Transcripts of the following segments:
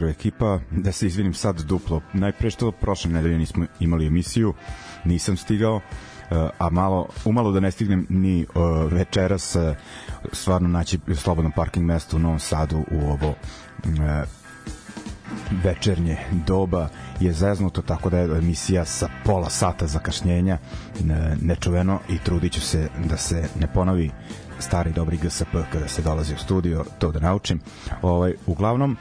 Pozdrav ekipa, da se izvinim sad duplo. Najpre što prošle nedelje nismo imali emisiju, nisam stigao, eh, a malo, umalo da ne stignem ni uh, večeras uh, stvarno naći slobodno parking mesto u Novom Sadu u ovo večernje doba je zeznuto tako da je emisija sa pola sata zakašnjenja nečuveno i trudit ću se da se ne ponovi stari dobri GSP kada se dolazi u studio, to da naučim. Ovaj, uglavnom,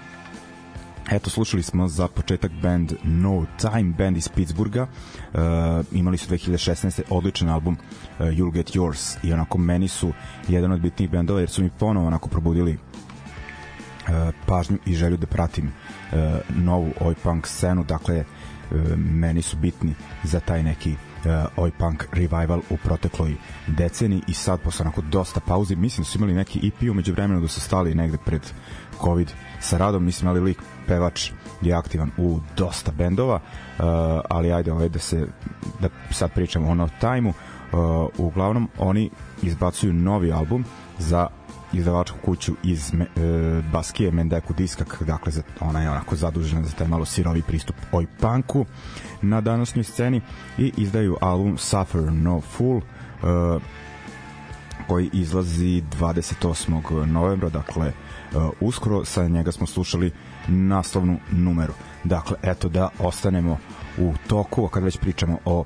Eto, slušali smo za početak band No Time, band iz Pittsburgha. Uh, imali su 2016. odličan album uh, You'll Get Yours i onako meni su jedan od bitnijih bendova jer su mi ponovo onako probudili uh, pažnju i želju da pratim uh, novu oj punk scenu. Dakle, uh, meni su bitni za taj neki uh, oj punk revival u protekloj deceni i sad posle onako dosta pauze mislim da su imali neki EP umeđu vremenu da su stali negde pred COVID sa radom, mislim ali lik pevač je aktivan u dosta bendova, uh, ali ajde ovaj da se da sad pričamo o No Time-u. Uh, uglavnom oni izbacuju novi album za izdavačku kuću iz e, Baskije Mendeku Diskak, dakle za, ona je onako zadužena za taj malo sirovi pristup oj punku na današnjoj sceni i izdaju album Suffer No Fool e, koji izlazi 28. novembra, dakle e, uskoro sa njega smo slušali naslovnu numeru. Dakle, eto da ostanemo u toku, a kad već pričamo o uh,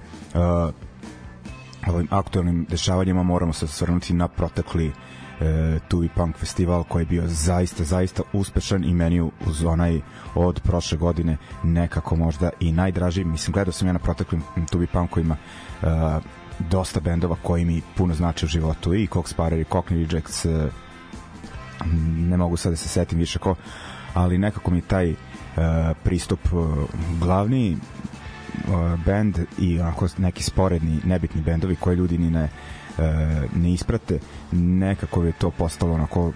ovim aktualnim dešavanjima, moramo se osvrnuti na protekli uh, Tuvi Punk festival koji je bio zaista, zaista uspešan i meni uz onaj od prošle godine nekako možda i najdraži. Mislim, gledao sam ja na proteklim Tuvi Punkovima uh, dosta bendova koji mi puno znači u životu i Cox Parer i Cockney Rejects uh, ne mogu sad da se setim više ko ali nekako mi taj uh, pristup uh, glavni bend i onako neki sporedni, nebitni bendovi koje ljudi ni ne, uh, ne isprate, nekako je to postalo onako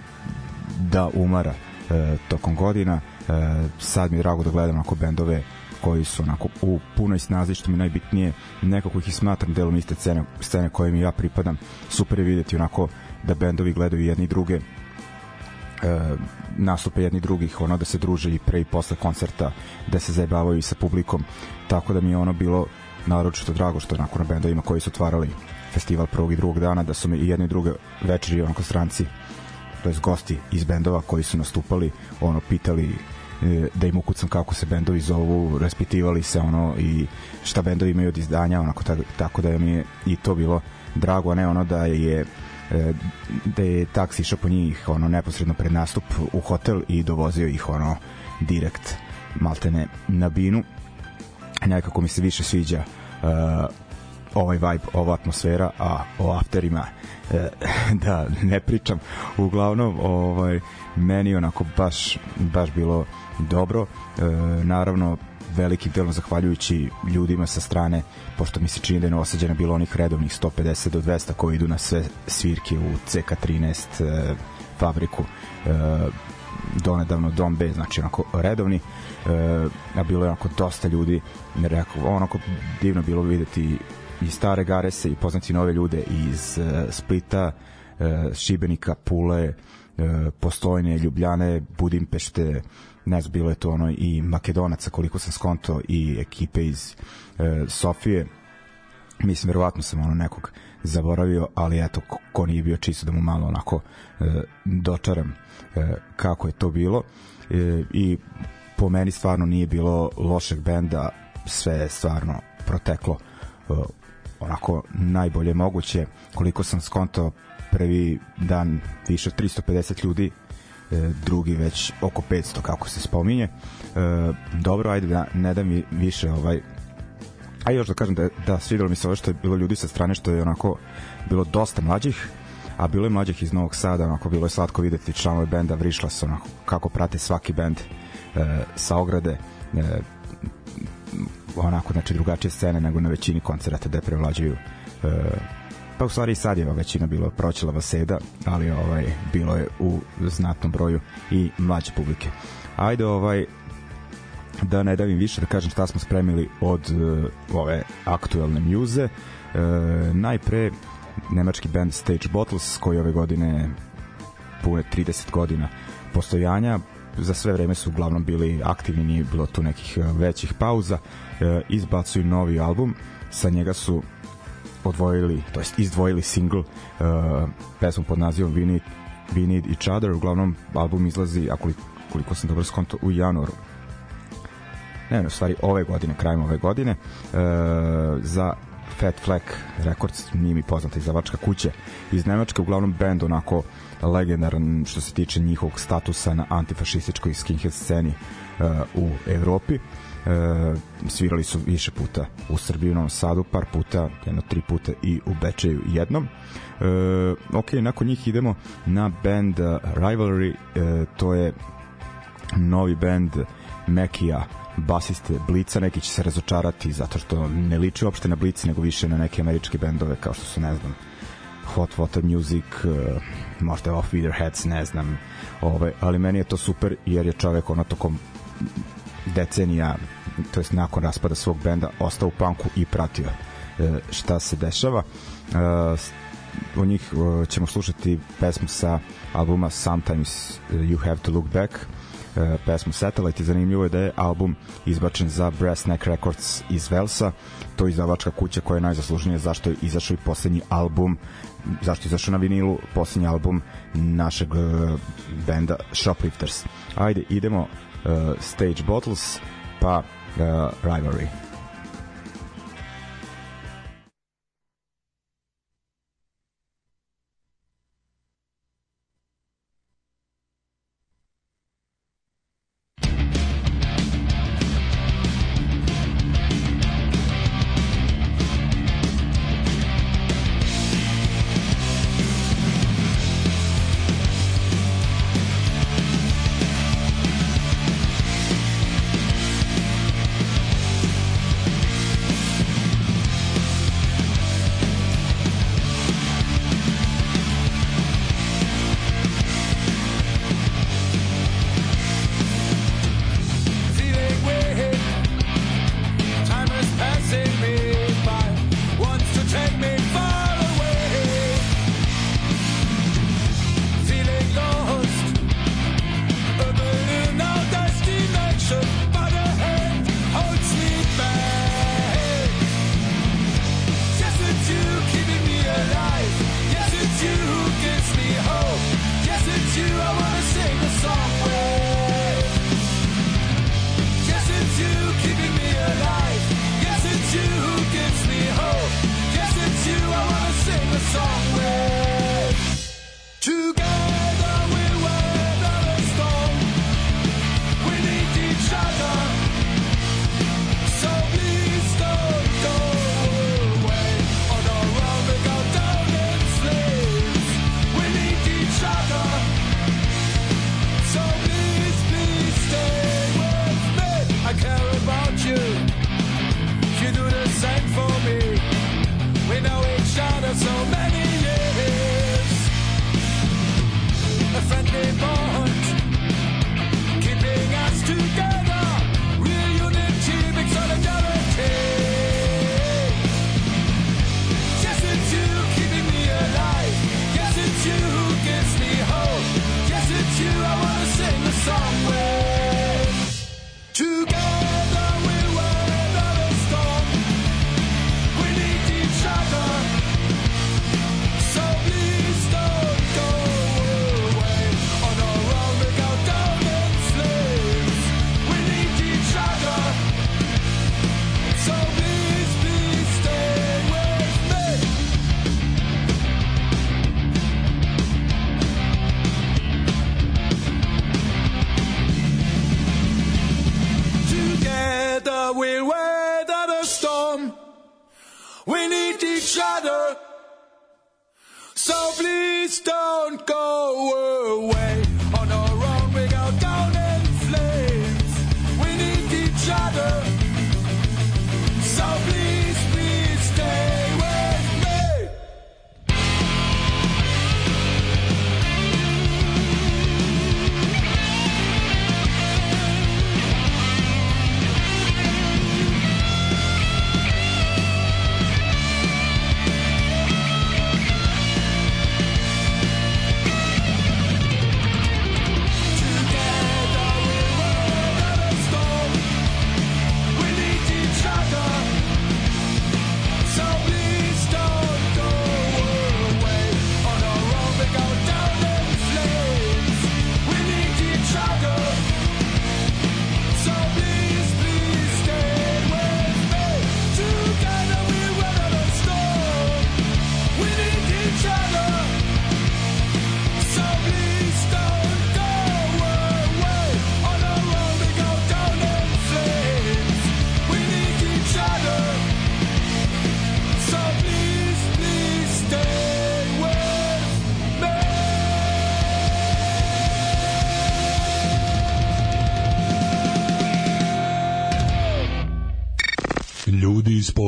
da umara uh, tokom godina. Uh, sad mi je drago da gledam onako bendove koji su onako u punoj snazi što mi najbitnije. Nekako ih smatram delom iste scene, scene koje mi ja pripadam. Super je videti onako da bendovi gledaju jedni druge e, nastupe jedni drugih, ono da se druže i pre i posle koncerta, da se zajebavaju i sa publikom, tako da mi je ono bilo naročito drago što nakon na bendovima koji su otvarali festival prvog i drugog dana, da su me i jedni i druge večeri onako stranci, to jest gosti iz bendova koji su nastupali, ono pitali e, da im ukucam kako se bendovi zovu, raspitivali se ono i šta bendovi imaju od izdanja, onako tako, tako da mi je i to bilo drago, a ne ono da je E, da je taksi išao po njih ono neposredno pred nastup u hotel i dovozio ih ono direkt maltene na binu. Nekako mi se više sviđa uh, ovaj vibe, ova atmosfera, a o afterima e, da ne pričam. Uglavnom, ovaj meni onako baš baš bilo dobro. E, naravno velikim delom zahvaljujući ljudima sa strane, pošto mi se čini da je osađena bilo onih redovnih 150 do 200 koji idu na sve svirke u CK13 e, fabriku e, donedavno Dom B, znači onako redovni e, a bilo je onako dosta ljudi rekao, onako divno bilo videti i stare Garese i poznati nove ljude iz e, Splita e, Šibenika, Pule e, Postojne, Ljubljane Budimpešte ne znam, bilo je to ono i Makedonaca koliko sam skonto i ekipe iz e, Sofije. Mislim, verovatno sam ono nekog zaboravio, ali eto, ko nije bio čisto da mu malo onako e, dočaram e, kako je to bilo. E, i po meni stvarno nije bilo lošeg benda, sve je stvarno proteklo onako najbolje moguće koliko sam skonto prvi dan više od 350 ljudi E, drugi već oko 500 kako se spominje. E, dobro, ajde da ne da mi više ovaj a još da kažem da, da svidelo mi se ovo što je bilo ljudi sa strane što je onako bilo dosta mlađih a bilo je mlađih iz Novog Sada onako bilo je slatko videti članove benda Vrišlas onako kako prate svaki bend e, sa ograde onako znači drugačije scene nego na većini koncerata da prevlađuju e, Pa u stvari sad je većina bilo proćelava seda, ali ovaj bilo je u znatnom broju i mlađe publike. Ajde ovaj da ne davim više da kažem šta smo spremili od uh, ove aktuelne mjuze. Uh, najpre nemački band Stage Bottles koji ove godine pune 30 godina postojanja za sve vreme su uglavnom bili aktivni, nije bilo tu nekih većih pauza. Uh, izbacuju novi album, sa njega su odvojili, to jest izdvojili single uh, pesmu pod nazivom We Need, We Need Each Other, uglavnom album izlazi, ako koliko sam dobro skonto, u januaru. Ne, ne, u stvari ove godine, krajem ove godine uh, za Fat Flag Records, nije mi poznata izdavačka kuća iz Nemačke, uglavnom band onako legendaran što se tiče njihovog statusa na antifašističkoj skinhead sceni u Evropi. E, svirali su više puta u Srbiji u Novom Sadu, par puta, jedno tri puta i u Bečeju jednom. E, ok, nakon njih idemo na band Rivalry, e, to je novi band Mekija basiste Blica, neki će se razočarati zato što ne liči uopšte na Blic, nego više na neke američke bendove kao što su, ne znam, Hot Water Music, uh, možda Off With Heads, ne znam, ovaj, ali meni je to super jer je čovek ono tokom decenija to jest nakon raspada svog benda ostao u punku i pratio e, šta se dešava. U e, njih e, ćemo slušati pesmu sa albuma Sometimes You Have to Look Back pesmu Satellite. I zanimljivo je da je album izbačen za Brass Neck Records iz Velsa. To je izdavačka kuća koja je najzaslužnija zašto je izašao i poslednji album zašto je izašao na vinilu poslednji album našeg benda Shoplifters. Ajde idemo uh, Stage Bottles pa uh, rivalry.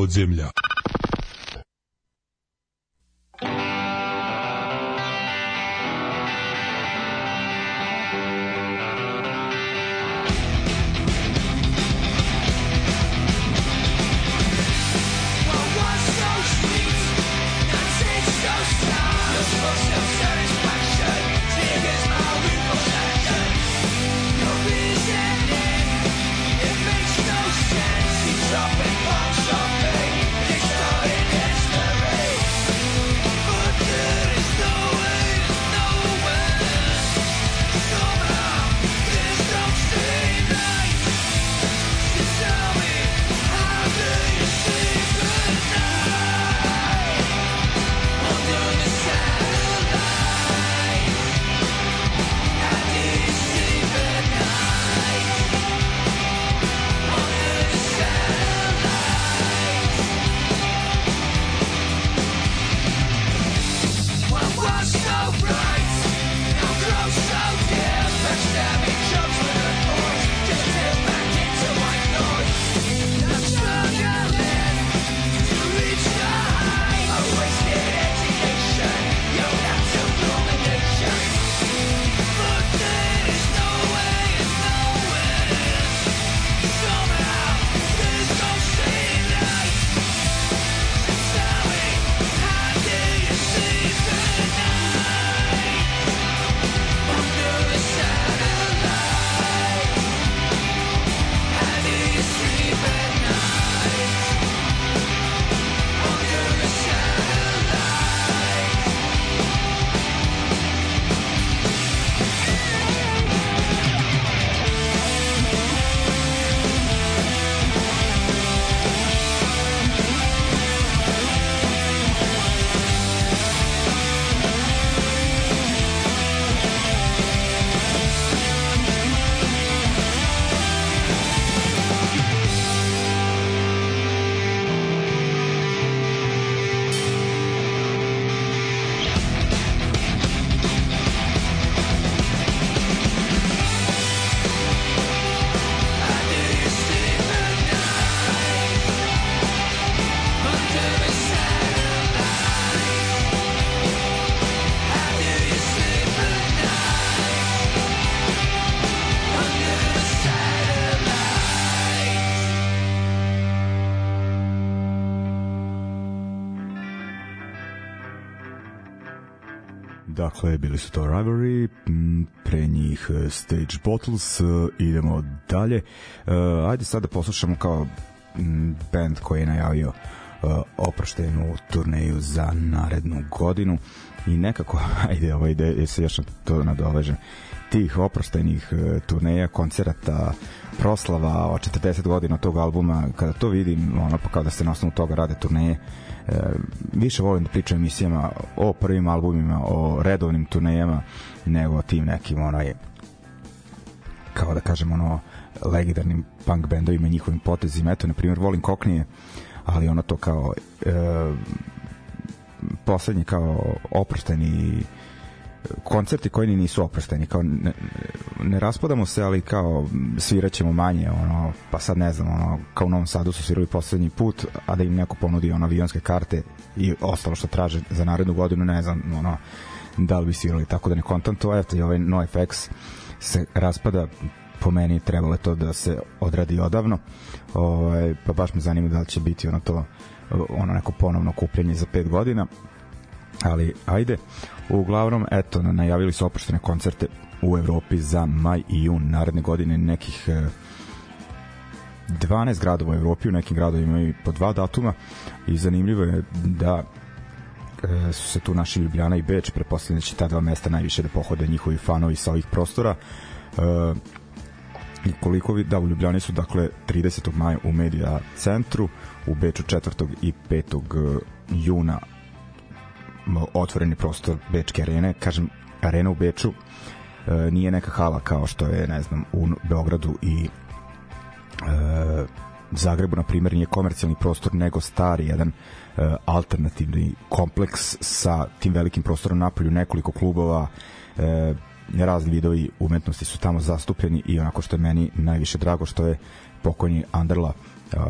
Podzemlja. Dakle, bili su to Rivalry, pre njih e, Stage Bottles, e, idemo dalje. E, ajde sad da poslušamo kao band koji je najavio oproštenu turneju za narednu godinu i nekako, ajde, ovo ide, je se još na to nadovežem, tih oproštenih turneja, koncerata, proslava o 40 godina tog albuma, kada to vidim, ono pa kao da se na osnovu toga rade turneje, više volim da pričam emisijama o prvim albumima, o redovnim turnejama, nego o tim nekim onaj kao da kažem ono legendarnim punk bendovima i njihovim potezima. Eto, na primjer, volim Koknije, ali ono to kao e, poslednji kao oprošteni koncerti koji ni nisu oprošteni kao ne, ne raspadamo se ali kao sviraćemo manje ono pa sad ne znam ono kao u Novom Sadu su svirali poslednji put a da im neko ponudi ono avionske karte i ostalo što traže za narednu godinu ne znam ono da li bi svirali tako da ne kontam to. Eto i ovaj NoFX se raspada po meni trebalo je to da se odradi odavno. Ovaj, pa baš me zanima da li će biti ono to ono neko ponovno kupljenje za 5 godina ali ajde uglavnom eto najavili su oproštene koncerte u Evropi za maj i jun naredne godine nekih 12 e, gradova u Evropi u nekim gradovima imaju po dva datuma i zanimljivo je da e, su se tu naši Ljubljana i Beč preposlednje da će ta dva mesta najviše da pohode njihovi fanovi sa ovih prostora e, i koliko vi, da u Ljubljani su dakle 30. maja u Medija centru u Beču 4. i 5. juna otvoreni prostor Bečke arene. Kažem arena u Beču e, nije neka hala kao što je ne znam u Beogradu i e, Zagrebu na primjer nije komercijalni prostor nego stari jedan e, alternativni kompleks sa tim velikim prostorom napolju nekoliko klubova e, razni vidovi umetnosti su tamo zastupljeni i onako što je meni najviše drago što je pokojni Anderla uh,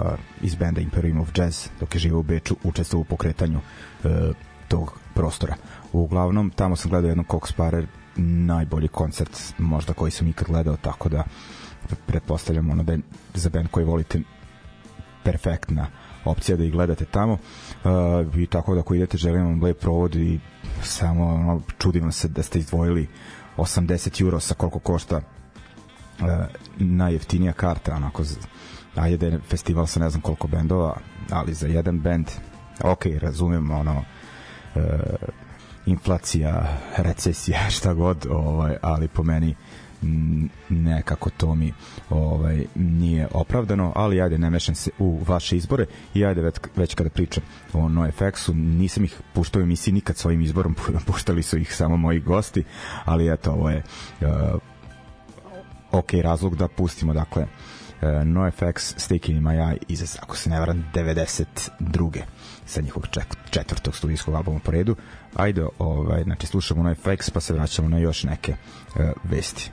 iz benda Imperium of Jazz dok je živao u Beču učestvovao u pokretanju uh, tog prostora. Uglavnom, tamo sam gledao jednom Cox Parer, najbolji koncert možda koji sam ikad gledao, tako da pretpostavljam ono da je za band koji volite perfektna opcija da ih gledate tamo uh, i tako da ako idete želim vam lep provod i samo ono, čudim se da ste izdvojili 80 euro sa koliko košta uh, najjeftinija karta onako ajde da je festival sa ne znam koliko bendova ali za jedan bend ok, razumem ono uh, inflacija, recesija, šta god, ovaj, ali po meni nekako to mi ovaj nije opravdano, ali ajde ne mešam se u vaše izbore i ajde već, već kada pričam o NoFX-u, nisam ih puštao u emisiji nikad svojim izborom, puštali su ih samo moji gosti, ali eto ovo je uh, ok razlog da pustimo dakle uh, NoFX Sticking in My Eye iz, ako se ne varam, 92 sa njihovog četvrtog studijskog albuma po redu. Ajde, ovaj, znači slušamo NoFX pa se vraćamo na još neke uh, vesti.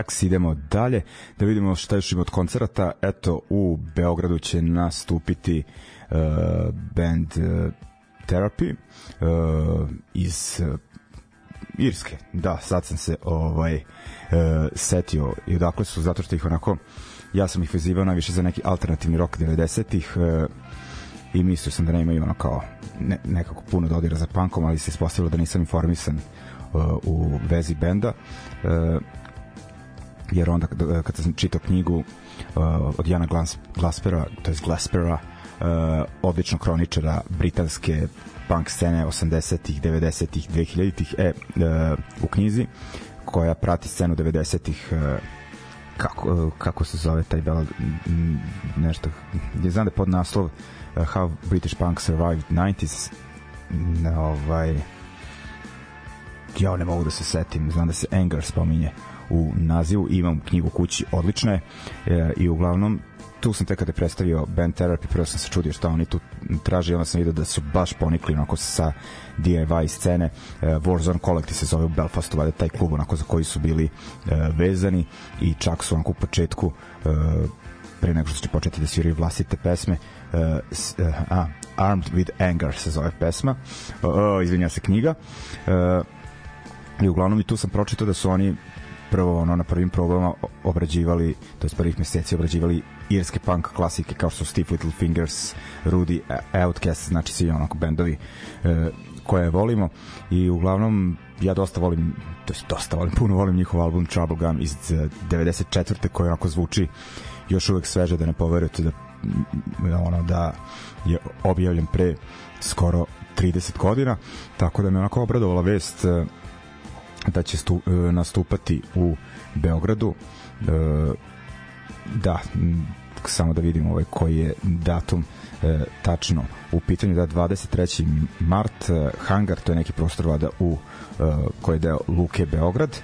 Effects, idemo dalje da vidimo šta još ima od koncerata. Eto, u Beogradu će nastupiti uh, band uh, Therapy uh, iz uh, Irske. Da, sad sam se ovaj uh, setio i odakle su, zato što ih onako ja sam ih vezivao najviše za neki alternativni rock 90-ih uh, i mislio sam da ne imaju ono kao ne, nekako puno dodira za punkom, ali se ispostavilo da nisam informisan uh, u vezi benda uh, jer onda kad, sam čitao knjigu uh, od Jana Glas, Glaspera, to je Glaspera uh, odličnog kroničara britanske punk scene 80-ih, 90-ih, 2000-ih e, uh, u knjizi koja prati scenu 90-ih uh, kako, kako se zove taj bela nešto je znam da je pod naslov uh, How British Punk Survived 90s ovaj ja ne mogu da se setim znam da se Anger spominje u nazivu imam knjigu kući odlične e, i uglavnom tu sam tek kada je predstavio Band Therapy, prvo sam se čudio šta oni tu traže onda sam vidio da su baš ponikli onako sa DIY scene. E, Warzone Collective se zove u Belfastu, valjda taj klub onako za koji su bili e, vezani i čak su onako u početku e, pre nego što će početi da sviraju vlastite pesme uh, uh, a, Armed with Anger se zove pesma uh, uh, izvinja se knjiga uh, i uglavnom i tu sam pročitao da su oni prvo ono na prvim probama obrađivali, to je prvih meseci obrađivali irske punk klasike kao što su Little Fingers, Rudy, Outcast, znači svi onako bendovi e, koje volimo i uglavnom ja dosta volim, to jest dosta volim, puno volim njihov album Trouble Gun iz 94. koji onako zvuči još uvek sveže da ne poverujete da ono da je objavljen pre skoro 30 godina tako da me onako obradovala vest da će stu, e, nastupati u Beogradu. E, da samo da vidimo ovaj koji je datum e, tačno u pitanju. Da 23. mart e, hangar to je neki prostor vada u e, koji je deo Luke Beograd.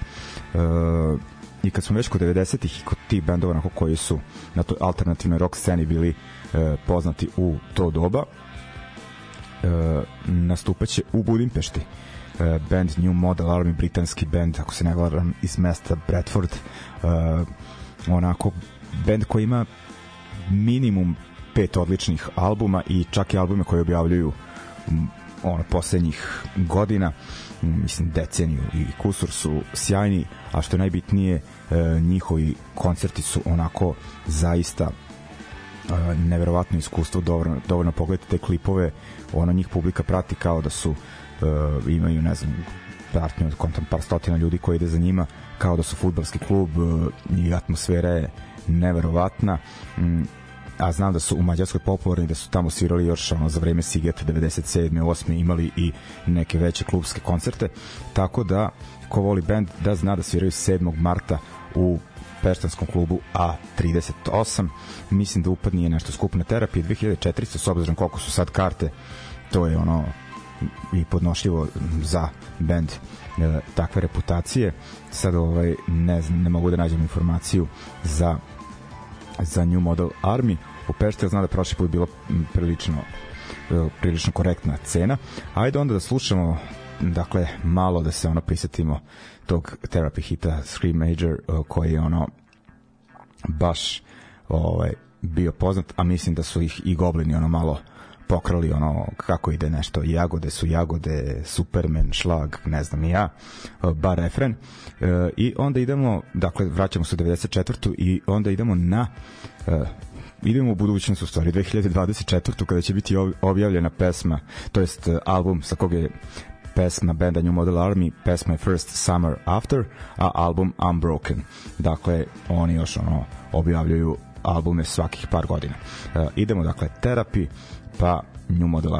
E, i kad smo već kod 90-ih i kod tih bendova onako koji su na toj alternativnoj rock sceni bili e, poznati u to doba e, nastupaće u Budimpešti e, band New Model Army, britanski band, ako se ne varam, iz mesta Bradford. E, onako, band koji ima minimum pet odličnih albuma i čak i albume koje objavljuju ono poslednjih godina mislim deceniju i kusur su sjajni a što je najbitnije e, njihovi koncerti su onako zaista neverovatno iskustvo dovoljno, dovoljno pogledati te klipove ono njih publika prati kao da su e, imaju ne znam pratnju od kontam par stotina ljudi koji ide za njima kao da su futbalski klub e, i atmosfera je neverovatna mm, a znam da su u Mađarskoj popularni da su tamo svirali još ono za vreme Sigeta 97. 8. imali i neke veće klubske koncerte tako da ko voli band da zna da sviraju 7. marta u Peštanskom klubu A38 mislim da upad nije nešto skup na terapiji 2400 s obzirom koliko su sad karte to je ono i podnošljivo za bend e, takve reputacije sad ovaj ne znam ne mogu da nađem informaciju za za New Model Army u Pešti, znam da prošli put bilo prilično e, prilično korektna cena. Ajde onda da slušamo dakle malo da se ono prisetimo tog therapy hita Scream Major e, koji je ono baš ovaj bio poznat, a mislim da su ih i goblini ono malo pokrali ono kako ide nešto jagode su jagode Superman šlag ne znam i ja e, bar refren e, i onda idemo dakle vraćamo se u 94. i onda idemo na e, idemo u budućnost u stvari 2024. kada će biti objavljena pesma to jest album sa kog je pesma benda New Model Army, pesma je First Summer After, a album Unbroken. Dakle, oni još ono objavljuju albume svakih par godina. Uh, idemo dakle Therapy, pa New Model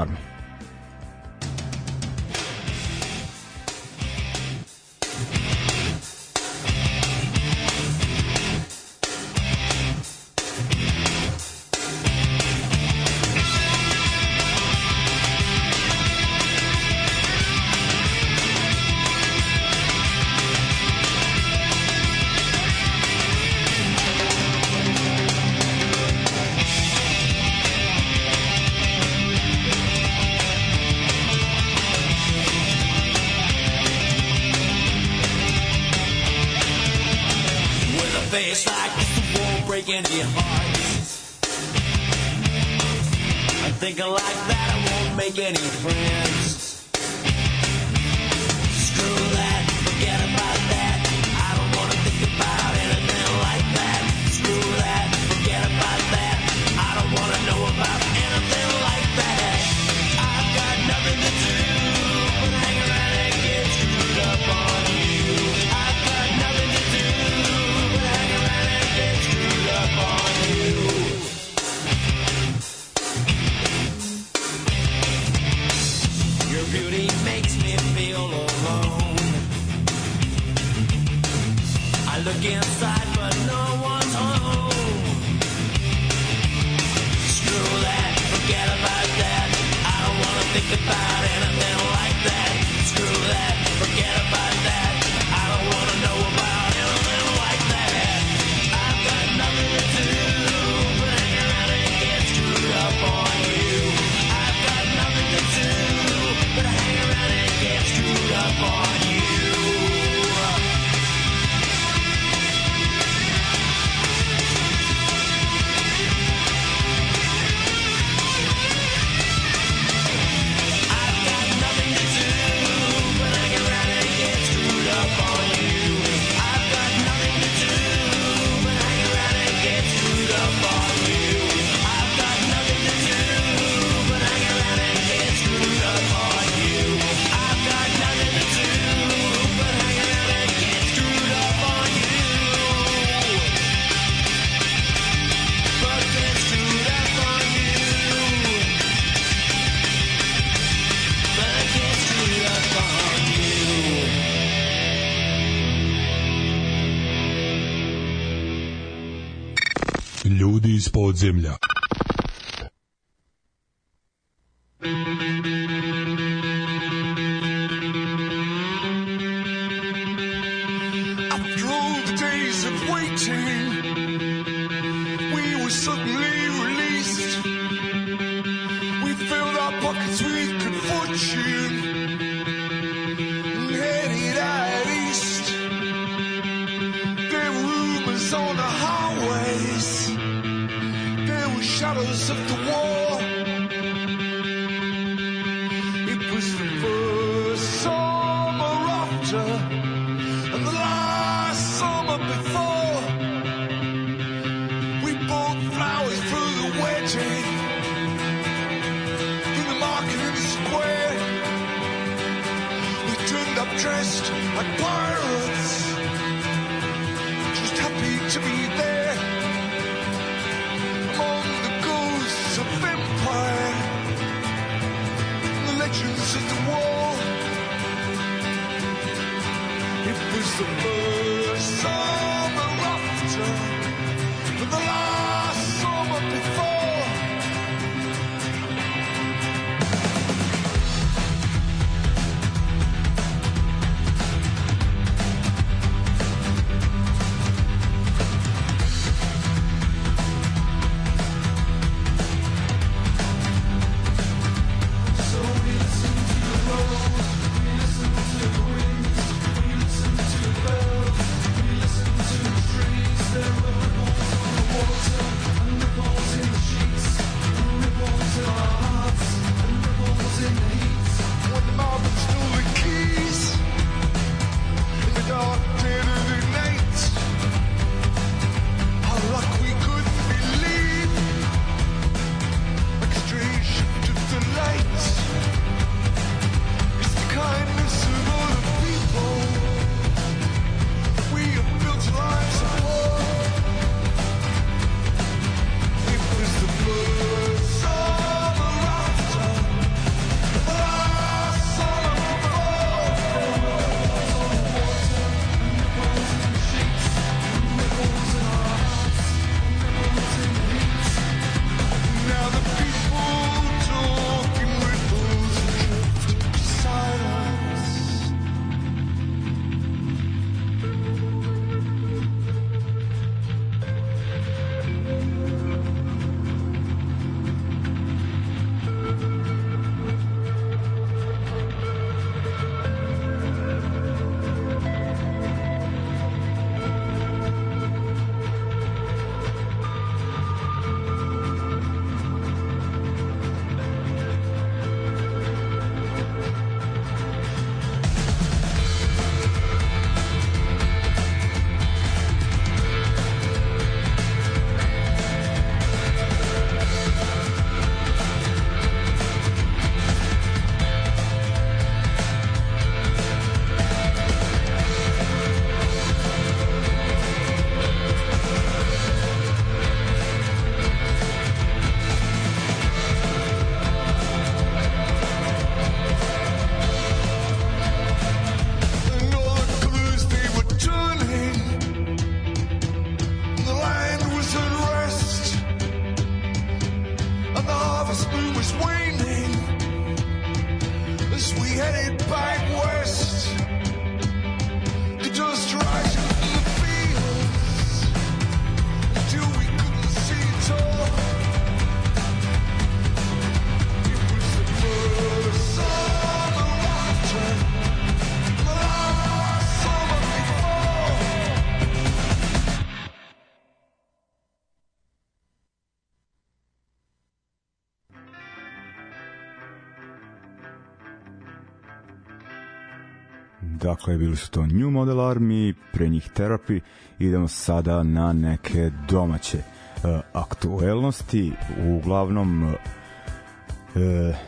iz podzemlja. Dakle, bili su to New Model Army, pre njih Therapy. Idemo sada na neke domaće uh, aktuelnosti. Uglavnom, uh,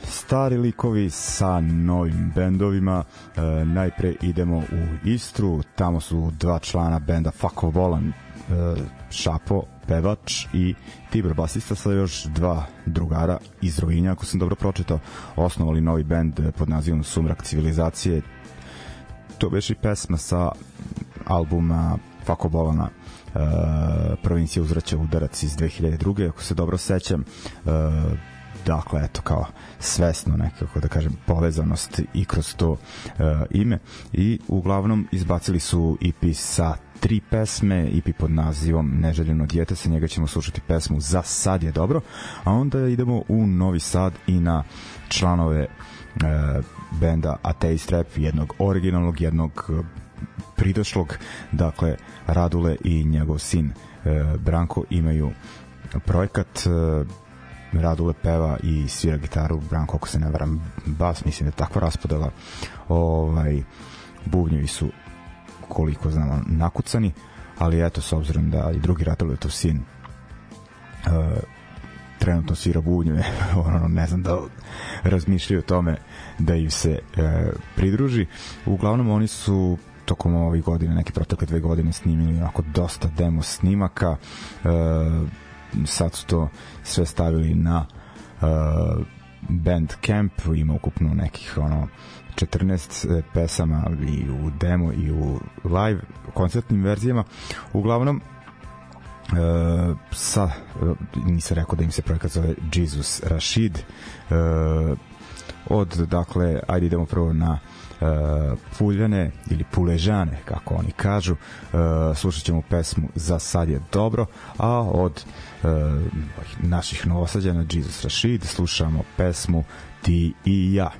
stari likovi sa novim bendovima. E, najpre idemo u Istru, tamo su dva člana benda Fako Volan, e, Šapo, pevač i Tibor basista sa još dva drugara iz Rovinja, ako sam dobro pročitao, osnovali novi bend pod nazivom Sumrak civilizacije. To beše i pesma sa albuma Fako Bolana e, provincija uzraća udarac iz 2002. ako se dobro sećam e, dakle eto kao svesno nekako da kažem povezanost i kroz to uh, ime i uglavnom izbacili su EP sa tri pesme, EP pod nazivom Neželjeno dijete, sa njega ćemo slušati pesmu Za sad je dobro, a onda idemo u Novi Sad i na članove benda Ateist Rap, jednog originalnog, jednog uh, pridošlog, dakle Radule i njegov sin uh, Branko imaju projekat uh, Radule peva i svira gitaru, Branko ako se ne varam bas, mislim da je takva raspodela ovaj, bubnjevi su koliko znamo nakucani ali eto s obzirom da i drugi Radule to sin uh, trenutno svira bubnjeve ono, ne znam da razmišljaju o tome da im se uh, pridruži uglavnom oni su tokom ovih godina, neke protekle dve godine snimili onako dosta demo snimaka uh, sad su to sve stavili na uh, Bandcamp, ima ukupno nekih ono 14 pesama i u demo i u live koncertnim verzijama. Uglavnom uh, sa uh, nisam rekao da im se projekat zove Jesus Rashid. Uh, od dakle ajde idemo prvo na uh, Puljane ili Puležane kako oni kažu. Uh, slušat ćemo pesmu Za sad je dobro a od uh, naših novosađana Jesus Rashid slušamo pesmu Ti i ja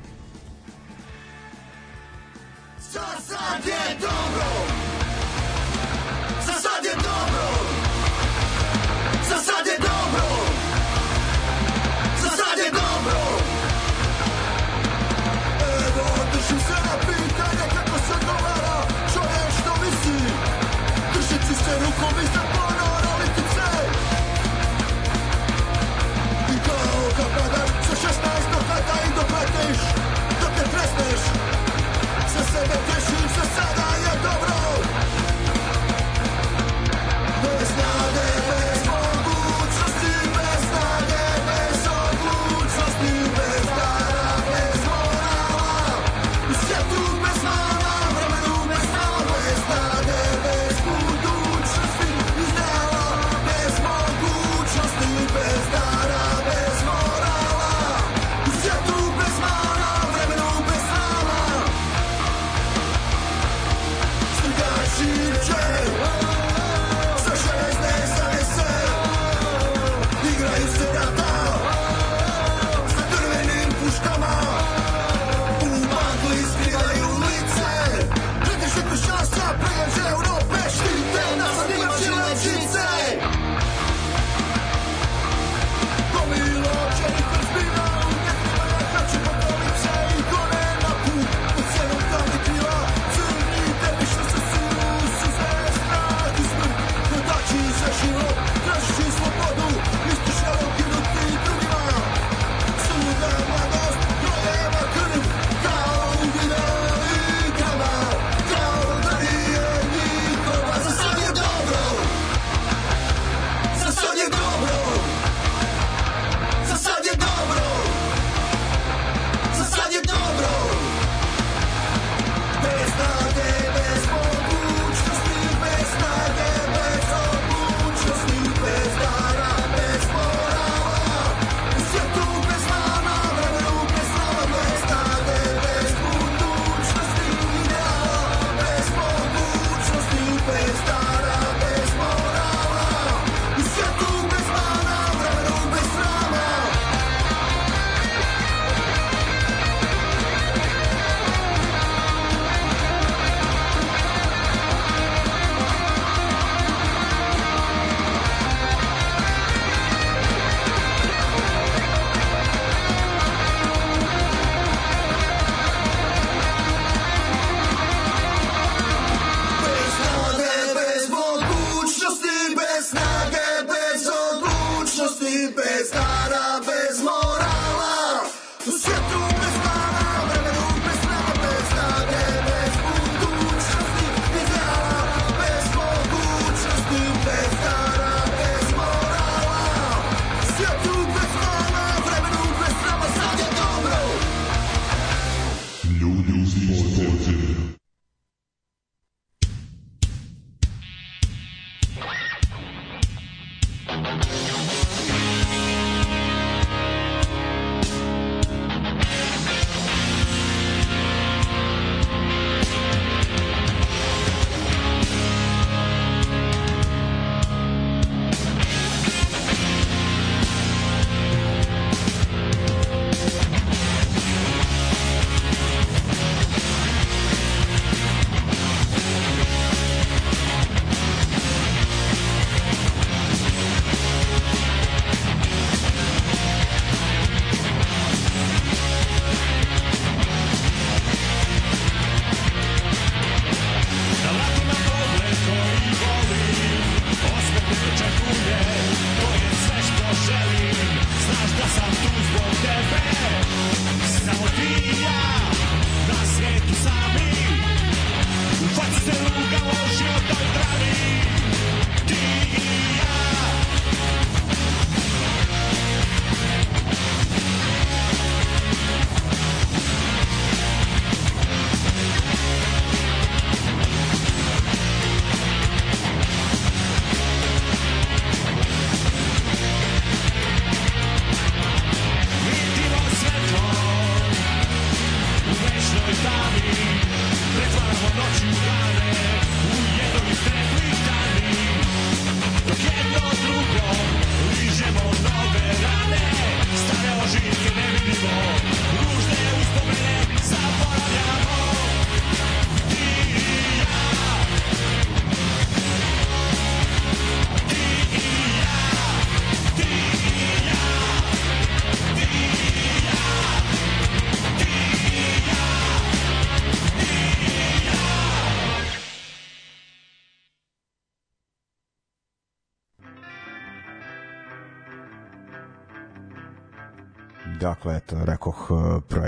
Se você não deixa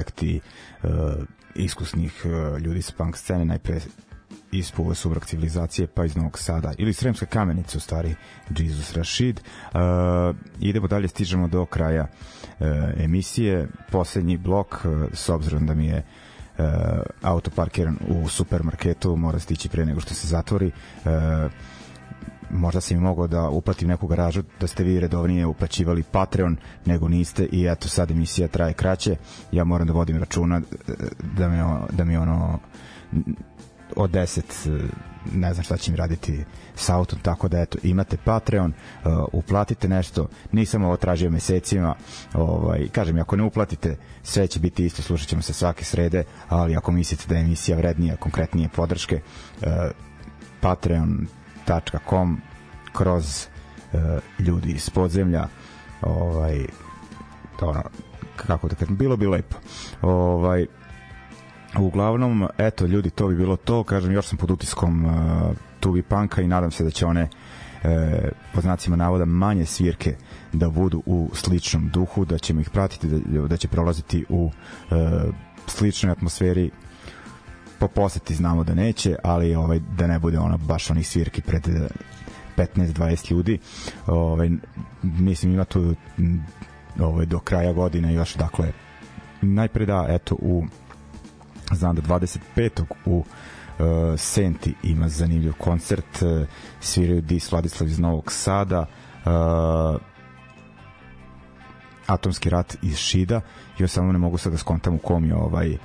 projekti uh, iskusnih uh, ljudi sa punk scene, najpre iz Pule Subrak civilizacije, pa iz Novog Sada, ili Sremska kamenica, u stvari, Jesus Rashid. Uh, idemo dalje, stižemo do kraja uh, emisije. Poslednji blok, uh, s obzirom da mi je uh, auto parkiran u supermarketu, mora stići pre nego što se zatvori. Uh, možda sam i mogao da uplatim neku garažu da ste vi redovnije uplaćivali Patreon nego niste i eto sad emisija traje kraće. Ja moram da vodim računa e, da mi, da mi ono od 10 e, ne znam šta će mi raditi sa autom, tako da eto, imate Patreon, uh, uplatite nešto, nisam ovo tražio mesecima, ovaj, kažem, ako ne uplatite, sve će biti isto, slušat ćemo se svake srede, ali ako mislite da je emisija vrednija, konkretnije podrške, uh, patreon.com kroz uh, ljudi iz podzemlja ovaj ono kako da kažem bilo bi lepo. Ovaj uglavnom eto ljudi to bi bilo to. Kažem još sam pod utiskom uh, Tubi Panka i nadam se da će one e, po znacima navoda manje svirke da budu u sličnom duhu, da ćemo ih pratiti, da, da će prolaziti u e, sličnoj atmosferi po poseti znamo da neće, ali ovaj da ne bude ona baš onih svirki pred eh, 15-20 ljudi. Ovaj mislim ima tu m, ovaj do kraja godine još dakle najpre da eto u znam da 25. u uh, Senti ima zanimljiv koncert uh, sviraju Dis Vladislav iz Novog Sada uh, Atomski rat iz Šida još samo ne mogu sad da skontam u kom je ovaj uh,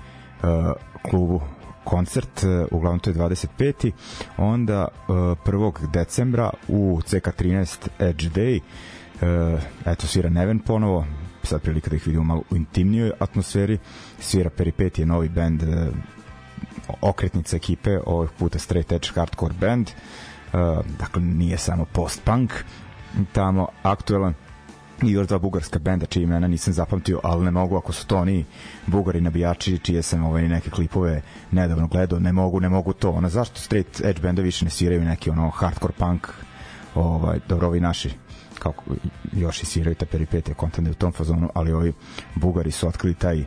klubu koncert, uh, uglavnom to je 25. Onda uh, 1. decembra u CK13 Edge Day uh, eto svira Neven ponovo sad prilika da ih vidimo malo u intimnijoj atmosferi svira Peripetije, novi band okretnica ekipe ovih puta straight edge hardcore band dakle nije samo post-punk tamo aktuelan i još dva bugarska benda čiji imena nisam zapamtio, ali ne mogu ako su to oni bugari nabijači čije sam ovaj neke klipove nedavno gledao, ne mogu, ne mogu to. Ona zašto straight edge benda više ne sviraju neki ono hardcore punk ovaj dobro ovi naši kako još i sviraju te peripetije kontande u tom fazonu, ali ovi Bugari su otkrili taj e,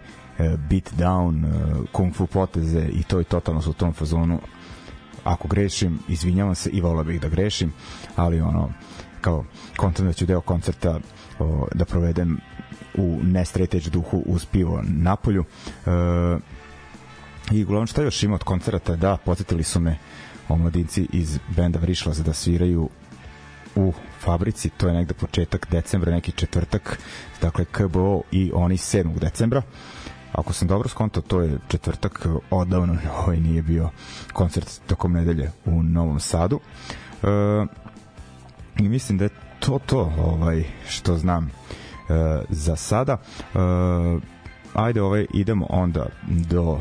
beat down, e, kung fu poteze i to i totalno su u tom fazonu ako grešim, izvinjavam se i volao bih da grešim, ali ono kao da ću deo koncerta o, da provedem u nestreteć duhu uz pivo na polju e, i uglavnom šta još ima od koncerta da podsjetili su me omladinci iz benda Vrišlaza da sviraju u fabrici, to je negde početak decembra, neki četvrtak, dakle KBO i oni 7. decembra. Ako sam dobro skontao, to je četvrtak, odavno ovaj nije bio koncert tokom nedelje u Novom Sadu. E, I mislim da je to to ovaj što znam e, za sada. E, ajde ovaj idemo onda do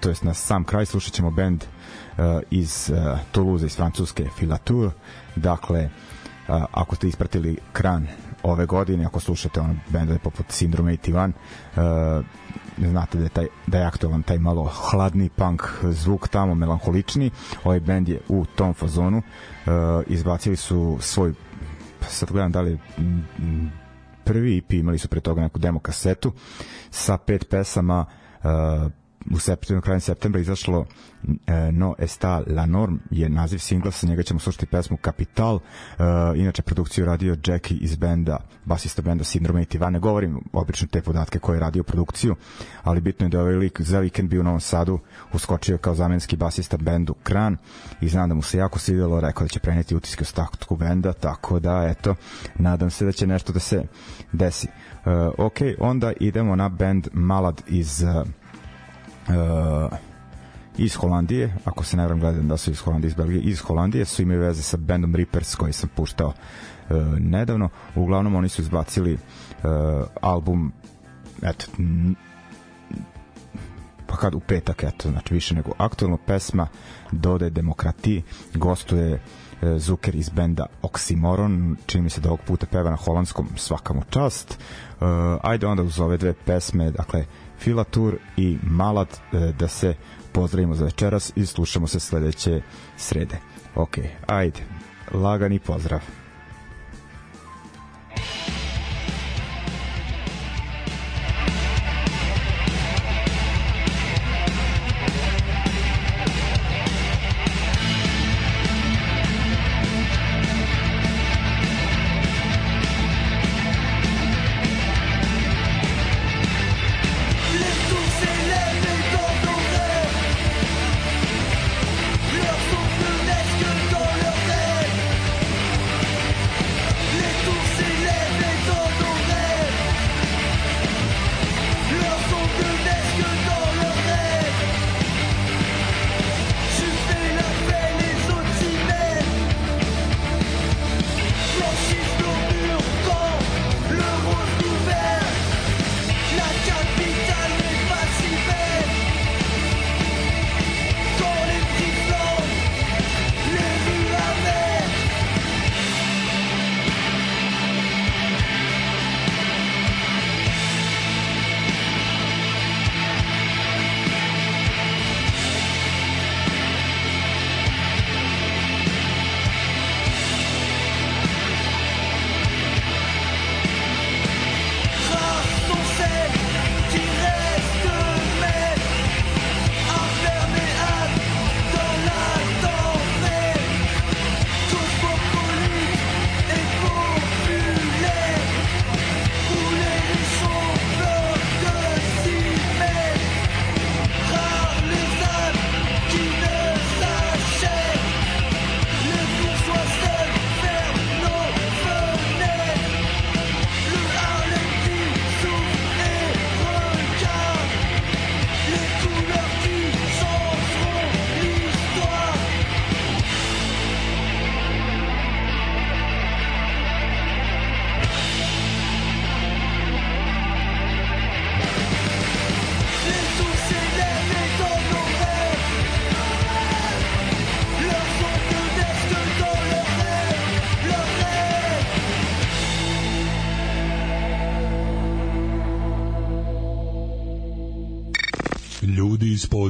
to jest na sam kraj slušat ćemo band uh, iz uh, Toulouse iz Francuske Filature dakle uh, ako ste ispratili kran ove godine ako slušate ono bendove poput Syndrome 81 uh, znate da je, taj, da je aktualan taj malo hladni punk zvuk tamo melanholični ovaj bend je u tom fazonu uh, izbacili su svoj pa sad gledam da li je, mm, prvi EP imali su pre toga neku demo kasetu sa pet pesama uh, u septembru, krajem septembra izašlo No Está La Norm je naziv singla, sa njega ćemo slušati pesmu Kapital, uh, inače produkciju radio Jackie iz benda, basista benda Syndrome 81, ne govorim obično te podatke koje je radio produkciju, ali bitno je da je ovaj lik za vikend bio u Novom Sadu, uskočio kao zamenski basista bendu Kran i znam da mu se jako svidelo, rekao da će preneti utiske o statku benda, tako da eto, nadam se da će nešto da se desi. Uh, ok, onda idemo na band Malad iz uh, uh, iz Holandije, ako se ne vram gledam da su iz Holandije, iz Belgije, iz Holandije su imaju veze sa bandom Reapers koji sam puštao uh, nedavno. Uglavnom oni su izbacili uh, album eto, pa kad u petak, eto, znači više nego aktualno pesma Dode Demokrati, gostuje e, Zuker iz benda Oxymoron, čini mi se da ovog puta peva na holandskom svaka mu čast. Uh, ajde onda uz ove dve pesme, dakle Filatur i Malad e, da se pozdravimo za večeras i slušamo se sledeće srede. Ok, ajde, lagani pozdrav.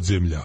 Ljudi